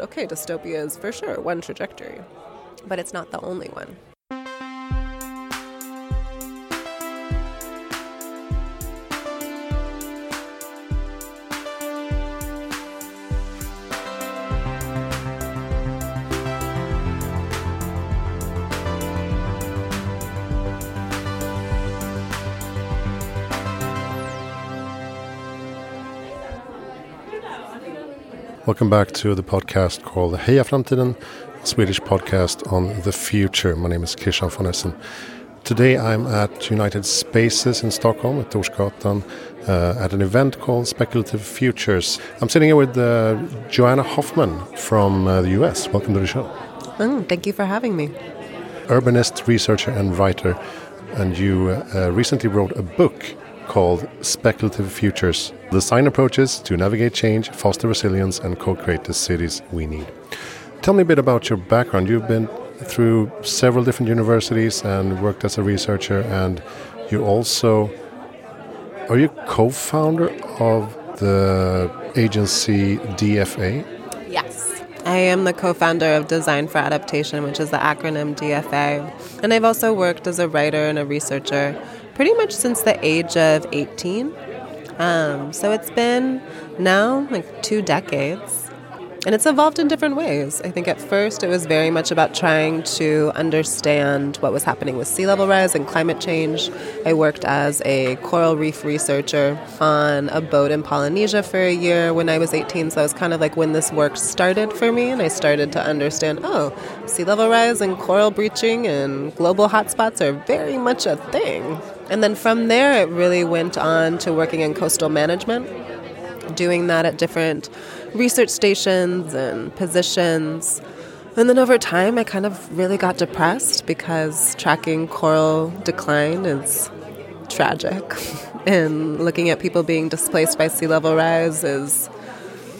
Okay, dystopia is for sure one trajectory, but it's not the only one. Welcome back to the podcast called Heja Framtiden, a Swedish podcast on the future. My name is Christian von Essen. Today I'm at United Spaces in Stockholm at Torsgatan uh, at an event called Speculative Futures. I'm sitting here with uh, Johanna Hoffman from uh, the US. Welcome to the show. Mm, thank you for having me. Urbanist, researcher, and writer. And you uh, recently wrote a book called Speculative Futures Design Approaches to Navigate Change, Foster Resilience, and Co create the Cities We Need. Tell me a bit about your background. You've been through several different universities and worked as a researcher, and you also are you co-founder of the agency DFA? I am the co founder of Design for Adaptation, which is the acronym DFA. And I've also worked as a writer and a researcher pretty much since the age of 18. Um, so it's been now like two decades. And it's evolved in different ways. I think at first it was very much about trying to understand what was happening with sea level rise and climate change. I worked as a coral reef researcher on a boat in Polynesia for a year when I was 18. So it was kind of like when this work started for me, and I started to understand oh, sea level rise and coral bleaching and global hotspots are very much a thing. And then from there, it really went on to working in coastal management, doing that at different research stations and positions. And then over time, I kind of really got depressed because tracking coral decline is tragic. and looking at people being displaced by sea level rise is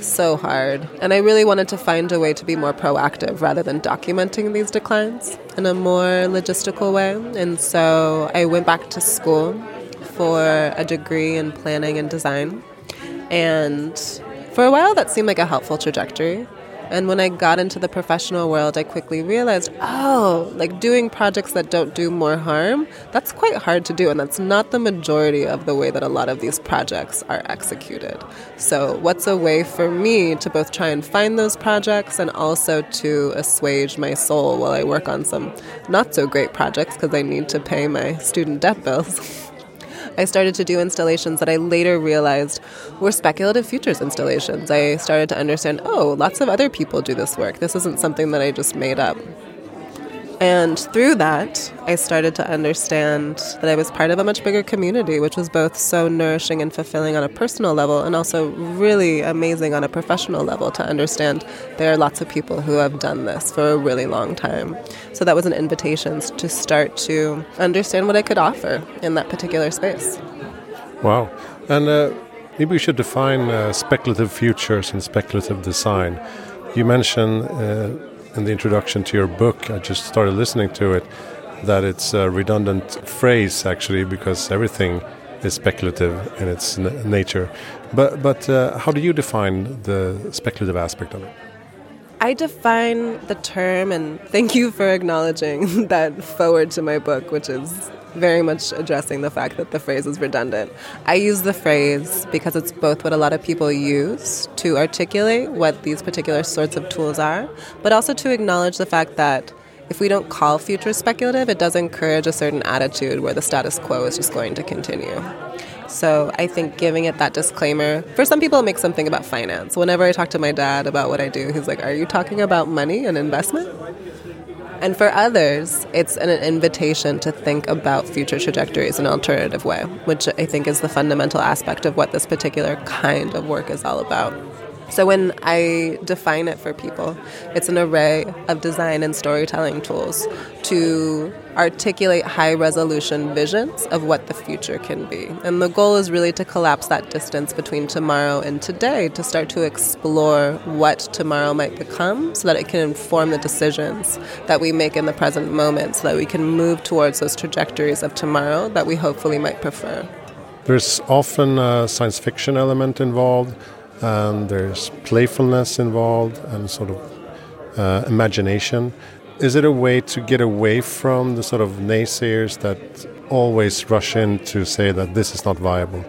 so hard. And I really wanted to find a way to be more proactive rather than documenting these declines in a more logistical way. And so I went back to school for a degree in planning and design. And for a while, that seemed like a helpful trajectory. And when I got into the professional world, I quickly realized, oh, like doing projects that don't do more harm, that's quite hard to do. And that's not the majority of the way that a lot of these projects are executed. So, what's a way for me to both try and find those projects and also to assuage my soul while I work on some not so great projects because I need to pay my student debt bills? I started to do installations that I later realized were speculative futures installations. I started to understand, oh, lots of other people do this work. This isn't something that I just made up. And through that, I started to understand that I was part of a much bigger community, which was both so nourishing and fulfilling on a personal level, and also really amazing on a professional level to understand there are lots of people who have done this for a really long time. So that was an invitation to start to understand what I could offer in that particular space. Wow. And uh, maybe we should define uh, speculative futures and speculative design. You mentioned uh, in the introduction to your book, I just started listening to it, that it's a redundant phrase actually because everything is speculative in its nature. But but uh, how do you define the speculative aspect of it? I define the term, and thank you for acknowledging that foreword to my book, which is very much addressing the fact that the phrase is redundant. I use the phrase because it's both what a lot of people use to articulate what these particular sorts of tools are, but also to acknowledge the fact that if we don't call future speculative, it does encourage a certain attitude where the status quo is just going to continue. So I think giving it that disclaimer, for some people, it makes something about finance. Whenever I talk to my dad about what I do, he's like, Are you talking about money and investment? And for others, it's an invitation to think about future trajectories in an alternative way, which I think is the fundamental aspect of what this particular kind of work is all about. So when I define it for people, it's an array of design and storytelling tools to articulate high resolution visions of what the future can be. And the goal is really to collapse that distance between tomorrow and today to start to explore what tomorrow might become so that it can inform the decisions that we make in the present moment so that we can move towards those trajectories of tomorrow that we hopefully might prefer. There's often a science fiction element involved and there's playfulness involved and sort of uh, imagination. Is it a way to get away from the sort of naysayers that always rush in to say that this is not viable,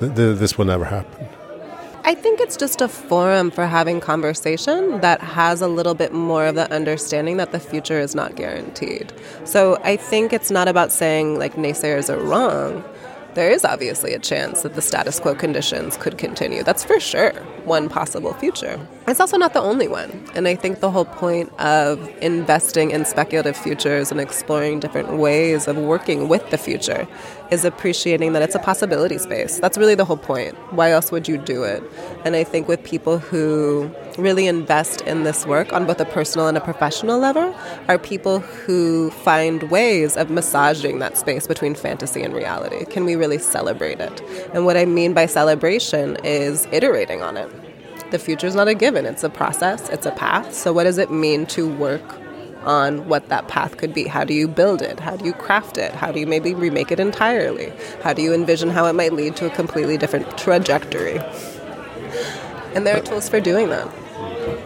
th- th- this will never happen? I think it's just a forum for having conversation that has a little bit more of the understanding that the future is not guaranteed. So I think it's not about saying like naysayers are wrong there is obviously a chance that the status quo conditions could continue. That's for sure one possible future. It's also not the only one. And I think the whole point of investing in speculative futures and exploring different ways of working with the future is appreciating that it's a possibility space. That's really the whole point. Why else would you do it? And I think with people who really invest in this work on both a personal and a professional level are people who find ways of massaging that space between fantasy and reality. Can we really celebrate it? And what I mean by celebration is iterating on it. The future is not a given, it's a process, it's a path. So, what does it mean to work on what that path could be. How do you build it? How do you craft it? How do you maybe remake it entirely? How do you envision how it might lead to a completely different trajectory? And there are tools for doing that.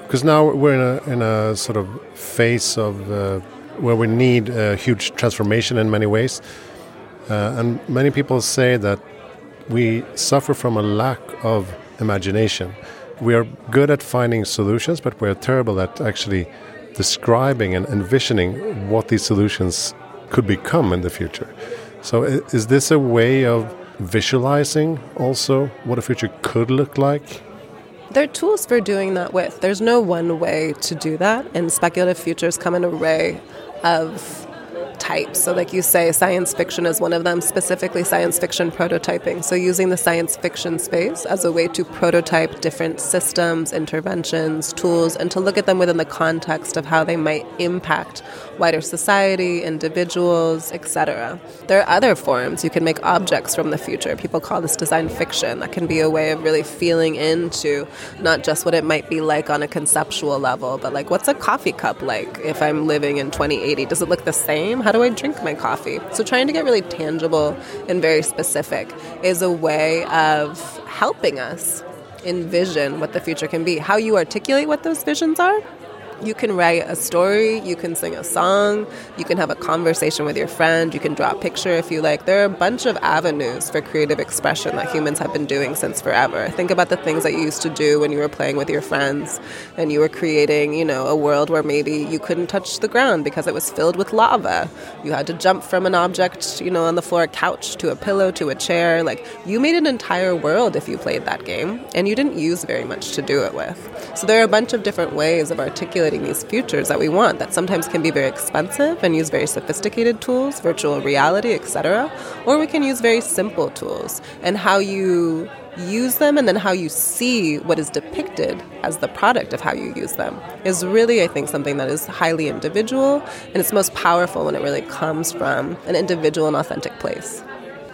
Because now we're in a, in a sort of phase of uh, where we need a huge transformation in many ways. Uh, and many people say that we suffer from a lack of imagination. We are good at finding solutions, but we're terrible at actually describing and envisioning what these solutions could become in the future. So, is this a way of visualizing also what a future could look like? There are tools for doing that with. There's no one way to do that, and speculative futures come in an array of types. So, like you say, science fiction is one of them, specifically science fiction prototyping. So, using the science fiction space as a way to prototype different systems, interventions, tools, and to look at them within the context of how they might impact wider society, individuals, etc. There are other forms. You can make objects from the future. People call this design fiction. That can be a way of really feeling into not just what it might be like on a conceptual level, but like what's a coffee cup like if I'm living in 2080? Does it look the same? How do I drink my coffee? So, trying to get really tangible and very specific is a way of helping us envision what the future can be. How you articulate what those visions are you can write a story, you can sing a song, you can have a conversation with your friend, you can draw a picture if you like. There are a bunch of avenues for creative expression that humans have been doing since forever. Think about the things that you used to do when you were playing with your friends and you were creating, you know, a world where maybe you couldn't touch the ground because it was filled with lava. You had to jump from an object, you know, on the floor, a couch to a pillow to a chair. Like you made an entire world if you played that game and you didn't use very much to do it with. So there are a bunch of different ways of articulating these futures that we want that sometimes can be very expensive and use very sophisticated tools, virtual reality, etc. Or we can use very simple tools and how you use them and then how you see what is depicted as the product of how you use them is really, I think, something that is highly individual and it's most powerful when it really comes from an individual and authentic place.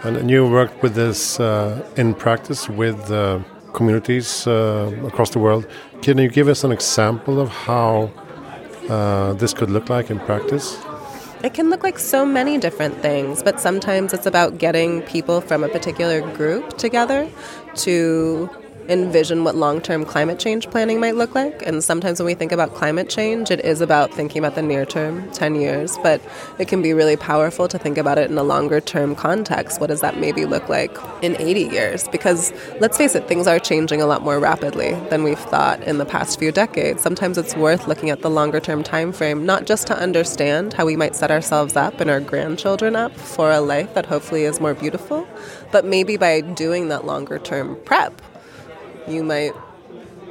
And you worked with this uh, in practice with uh, communities uh, across the world. Can you give us an example of how uh, this could look like in practice? It can look like so many different things, but sometimes it's about getting people from a particular group together to envision what long term climate change planning might look like. And sometimes when we think about climate change, it is about thinking about the near term, 10 years, but it can be really powerful to think about it in a longer term context. What does that maybe look like in 80 years? Because let's face it, things are changing a lot more rapidly than we've thought in the past few decades. Sometimes it's worth looking at the longer term time frame, not just to understand how we might set ourselves up and our grandchildren up for a life that hopefully is more beautiful, but maybe by doing that longer term prep you might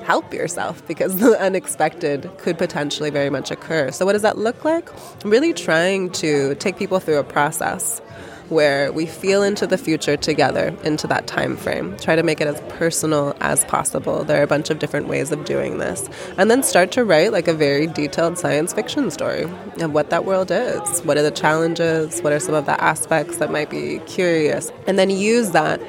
help yourself because the unexpected could potentially very much occur. So, what does that look like? Really trying to take people through a process where we feel into the future together into that time frame try to make it as personal as possible. There are a bunch of different ways of doing this. And then start to write like a very detailed science fiction story of what that world is. What are the challenges? What are some of the aspects that might be curious? And then use that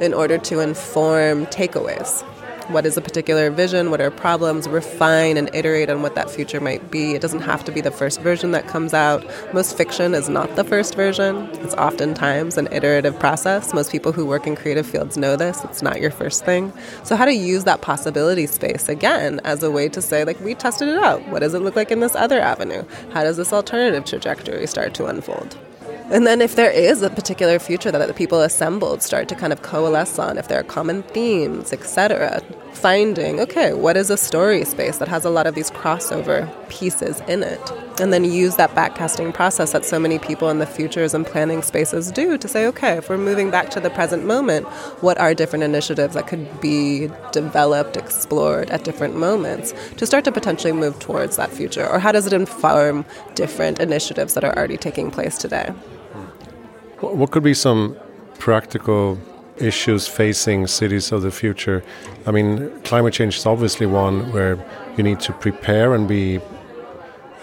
in order to inform takeaways what is a particular vision, what are problems, refine and iterate on what that future might be. It doesn't have to be the first version that comes out. Most fiction is not the first version, it's oftentimes an iterative process. Most people who work in creative fields know this. It's not your first thing. So, how to use that possibility space again as a way to say, like, we tested it out. What does it look like in this other avenue? How does this alternative trajectory start to unfold? And then, if there is a particular future that the people assembled start to kind of coalesce on, if there are common themes, etc., finding, okay, what is a story space that has a lot of these crossover pieces in it? And then use that backcasting process that so many people in the futures and planning spaces do to say, okay, if we're moving back to the present moment, what are different initiatives that could be developed, explored at different moments to start to potentially move towards that future? Or how does it inform different initiatives that are already taking place today? What could be some practical issues facing cities of the future? I mean, climate change is obviously one where you need to prepare and be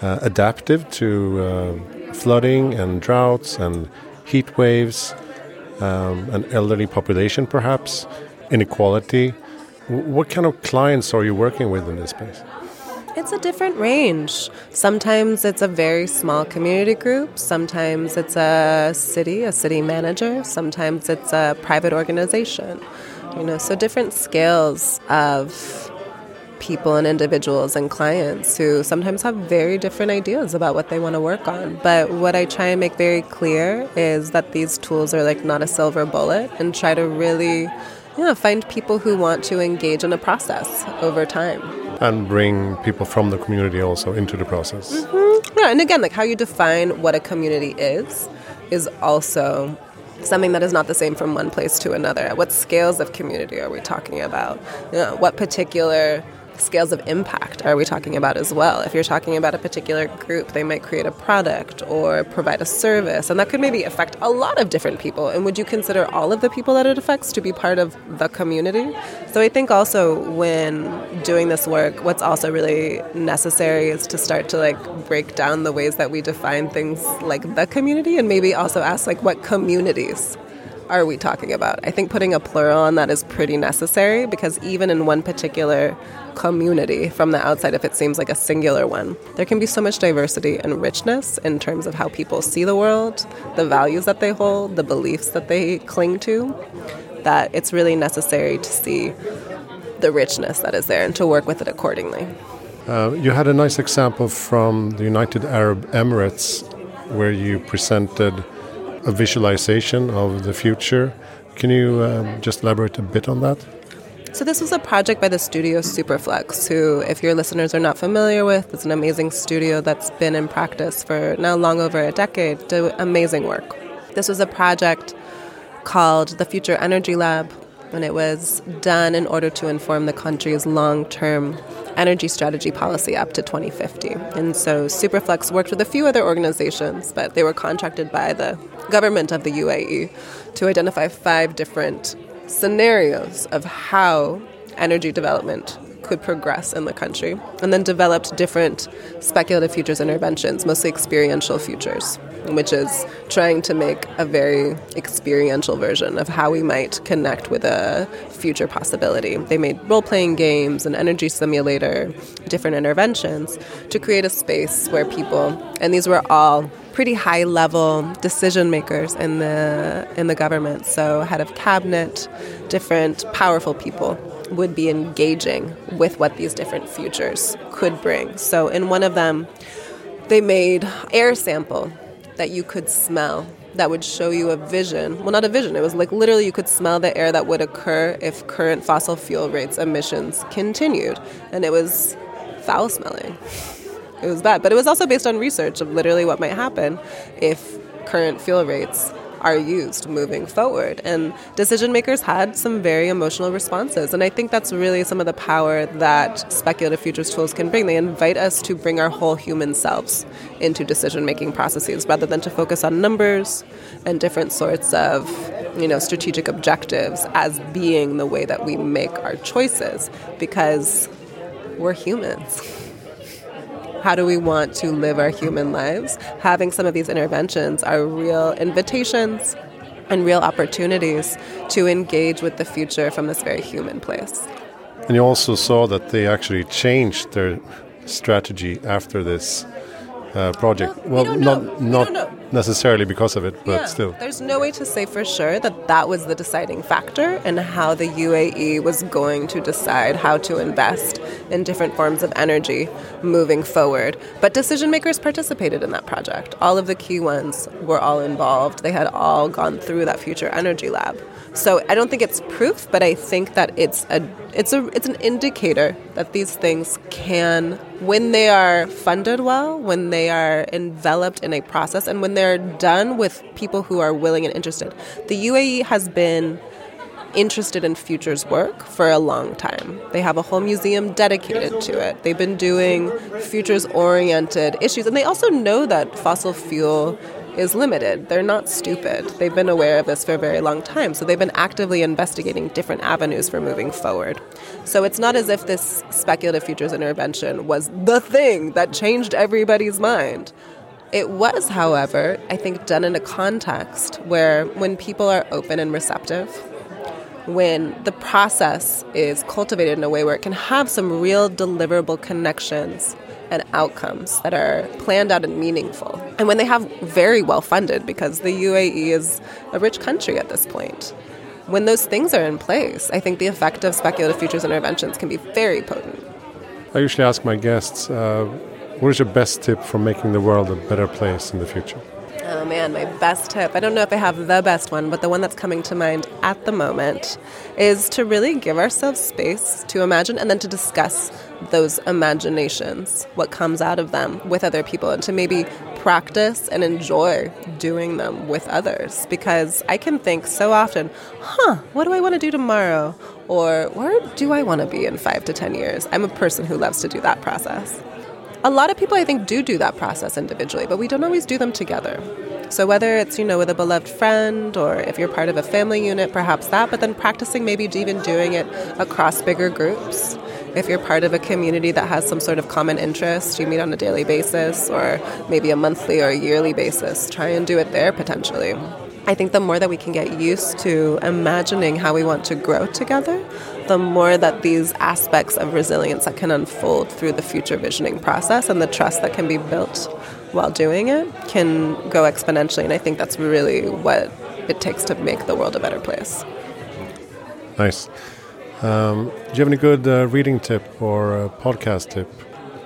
uh, adaptive to uh, flooding and droughts and heat waves, um, an elderly population perhaps, inequality. What kind of clients are you working with in this space? It's a different range. Sometimes it's a very small community group. Sometimes it's a city, a city manager. Sometimes it's a private organization. You know, so different scales of people and individuals and clients who sometimes have very different ideas about what they want to work on. But what I try and make very clear is that these tools are like not a silver bullet and try to really know, find people who want to engage in a process over time and bring people from the community also into the process. Mm-hmm. Yeah, and again, like how you define what a community is, is also something that is not the same from one place to another. What scales of community are we talking about? You know, what particular scales of impact are we talking about as well? If you're talking about a particular group, they might create a product or provide a service, and that could maybe affect a lot of different people. And would you consider all of the people that it affects to be part of the community? So I think also when doing this work, what's also really necessary is to start to like break down the ways that we define things like the community and maybe also ask like what communities are we talking about? I think putting a plural on that is pretty necessary because even in one particular community from the outside, if it seems like a singular one, there can be so much diversity and richness in terms of how people see the world, the values that they hold, the beliefs that they cling to, that it's really necessary to see the richness that is there and to work with it accordingly. Uh, you had a nice example from the United Arab Emirates where you presented a visualization of the future. Can you um, just elaborate a bit on that? So this was a project by the studio Superflux, who, if your listeners are not familiar with, is an amazing studio that's been in practice for now long over a decade, do amazing work. This was a project called the Future Energy Lab, and it was done in order to inform the country's long-term energy strategy policy up to 2050. And so Superflux worked with a few other organizations, but they were contracted by the government of the UAE to identify five different scenarios of how energy development could progress in the country, and then developed different speculative futures interventions, mostly experiential futures, which is trying to make a very experiential version of how we might connect with a future possibility. They made role playing games, an energy simulator, different interventions to create a space where people, and these were all pretty high level decision makers in the in the government. So head of cabinet, different powerful people would be engaging with what these different futures could bring. So in one of them, they made air sample that you could smell that would show you a vision. Well, not a vision. It was like literally you could smell the air that would occur if current fossil fuel rates emissions continued, and it was foul smelling it was bad. But it was also based on research of literally what might happen if current fuel rates are used moving forward. And decision makers had some very emotional responses. And I think that's really some of the power that speculative futures tools can bring. They invite us to bring our whole human selves into decision making processes rather than to focus on numbers and different sorts of you know strategic objectives as being the way that we make our choices because we're humans how do we want to live our human lives, having some of these interventions are real invitations and real opportunities to engage with the future from this very human place. And you also saw that they actually changed their strategy after this uh, project. Well, we not know. not necessarily because of it, but Yeah. still. There's no way to say for sure that that was the deciding factor in how the UAE was going to decide how to invest in different forms of energy moving forward. But decision makers participated in that project. All of the key ones were all involved. They had all gone through that future energy lab. So I don't think it's proof, but I think that it's a it's a it's an indicator that these things can when they are funded well, when they are enveloped in a process and when they're done with people who are willing and interested. The UAE has been interested in futures work for a long time. They have a whole museum dedicated to it. They've been doing futures oriented issues and they also know that fossil fuel is limited. They're not stupid. They've been aware of this for a very long time. So they've been actively investigating different avenues for moving forward. So it's not as if this speculative futures intervention was the thing that changed everybody's mind. It was, however, I think done in a context where when people are open and receptive, when the process is cultivated in a way where it can have some real deliverable connections and outcomes that are planned out and meaningful. And when they have very well funded, because the UAE is a rich country at this point. When those things are in place, I think the effect of speculative futures interventions can be very potent. I usually ask my guests, uh, what is your best tip for making the world a better place in the future? Oh man, my best tip. I don't know if I have the best one, but the one that's coming to mind at the moment is to really give ourselves space to imagine and then to discuss those imaginations, what comes out of them with other people, and to maybe practice and enjoy doing them with others. Because I can think so often, huh, what do I want to do tomorrow? Or where do I want to be in five to 10 years? I'm a person who loves to do that process. A lot of people, I think, do do that process individually, but we don't always do them together. So whether it's, you know, with a beloved friend or if you're part of a family unit, perhaps that, but then practicing maybe even doing it across bigger groups. If you're part of a community that has some sort of common interest, you meet on a daily basis or maybe a monthly or a yearly basis, try and do it there potentially. I think the more that we can get used to imagining how we want to grow together, the more that these aspects of resilience that can unfold through the future visioning process and the trust that can be built while doing it can go exponentially. And I think that's really what it takes to make the world a better place. Nice. Um, do you have any good uh, reading tip or uh, podcast tip?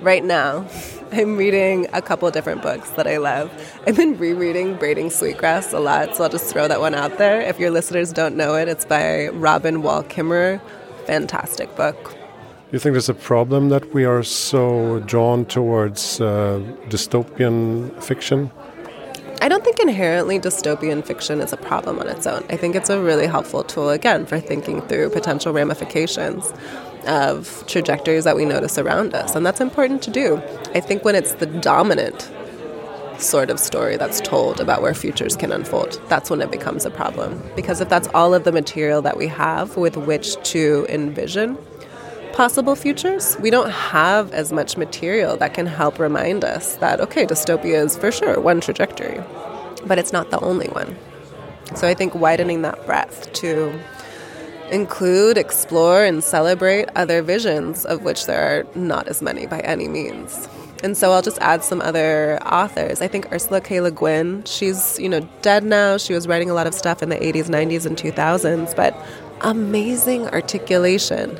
Right now, I'm reading a couple of different books that I love. I've been rereading Braiding Sweetgrass a lot, so I'll just throw that one out there. If your listeners don't know it, it's by Robin Wall Kimmerer. Fantastic book. Do you think there's a problem that we are so drawn towards uh, dystopian fiction? I don't think inherently dystopian fiction is a problem on its own. I think it's a really helpful tool, again, for thinking through potential ramifications of trajectories that we notice around us. And that's important to do. I think when it's the dominant sort of story that's told about where futures can unfold, that's when it becomes a problem. Because if that's all of the material that we have with which to envision possible futures, we don't have as much material that can help remind us that, okay, dystopia is for sure one trajectory, but it's not the only one. So I think widening that breadth to include, explore, and celebrate other visions, of which there are not as many by any means. And so I'll just add some other authors. I think Ursula K. Le Guin, she's, you know, dead now. She was writing a lot of stuff in the 80s, 90s, and 2000s, but amazing articulation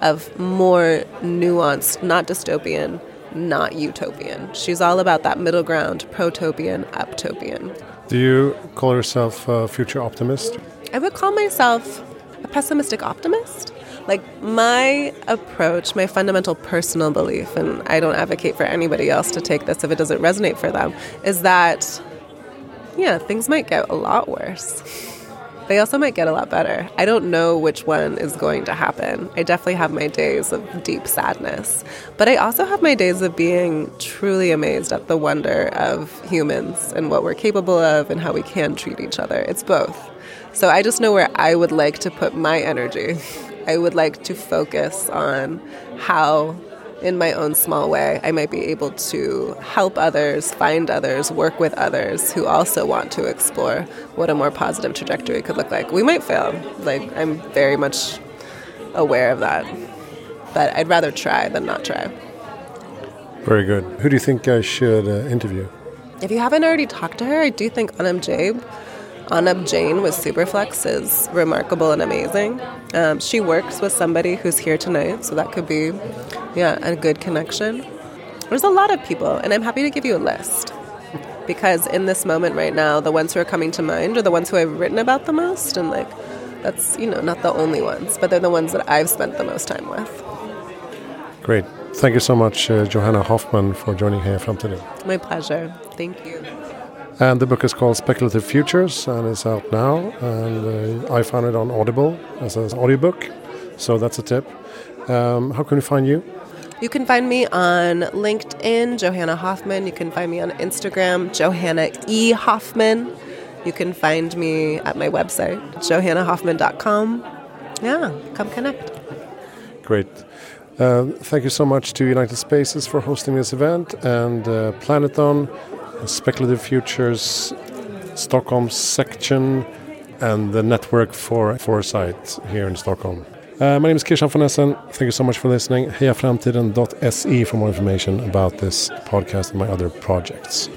of more nuanced, not dystopian, not utopian. She's all about that middle ground, protopian, uptopian. Do you call yourself a future optimist? I would call myself a pessimistic optimist. Like my approach, my fundamental personal belief, and I don't advocate for anybody else to take this if it doesn't resonate for them, is that, yeah, things might get a lot worse. They also might get a lot better. I don't know which one is going to happen. I definitely have my days of deep sadness, but I also have my days of being truly amazed at the wonder of humans and what we're capable of and how we can treat each other. It's both. So I just know where I would like to put my energy. I would like to focus on how in my own small way, I might be able to help others, find others, work with others who also want to explore what a more positive trajectory could look like. We might fail. Like, I'm very much aware of that. but I'd rather try than not try. Very good. Who do you think I should uh, interview? If you haven't already talked to her, I do think Anab Jabe, Anab Jain with Superflux is remarkable and amazing. Um, she works with somebody who's here tonight, so that could be, yeah, a good connection. There's a lot of people, and I'm happy to give you a list because in this moment right now, the ones who are coming to mind are the ones who I've written about the most, and like that's you know not the only ones, but they're the ones that I've spent the most time with. Great. Thank you so much, uh, Johanna Hoffman, for joining here from today. My pleasure. Thank you. And the book is called Speculative Futures and it's out now. And uh, I found it on Audible as an audiobook. So that's a tip. Um, how can we find you? You can find me on LinkedIn, Johanna Hoffman. You can find me on Instagram, Johanna E. Hoffman. You can find me at my website, johannahoffman.com. Yeah, come connect. Great. Uh, thank you so much to United Spaces for hosting this event and uh, Planethon, Speculative Futures, Stockholm section, and the Network for Foresight here in Stockholm. Uh, my name is Christian von Essen. Thank you so much for listening. Hejaframtiden.se for more information about this podcast and my other projects.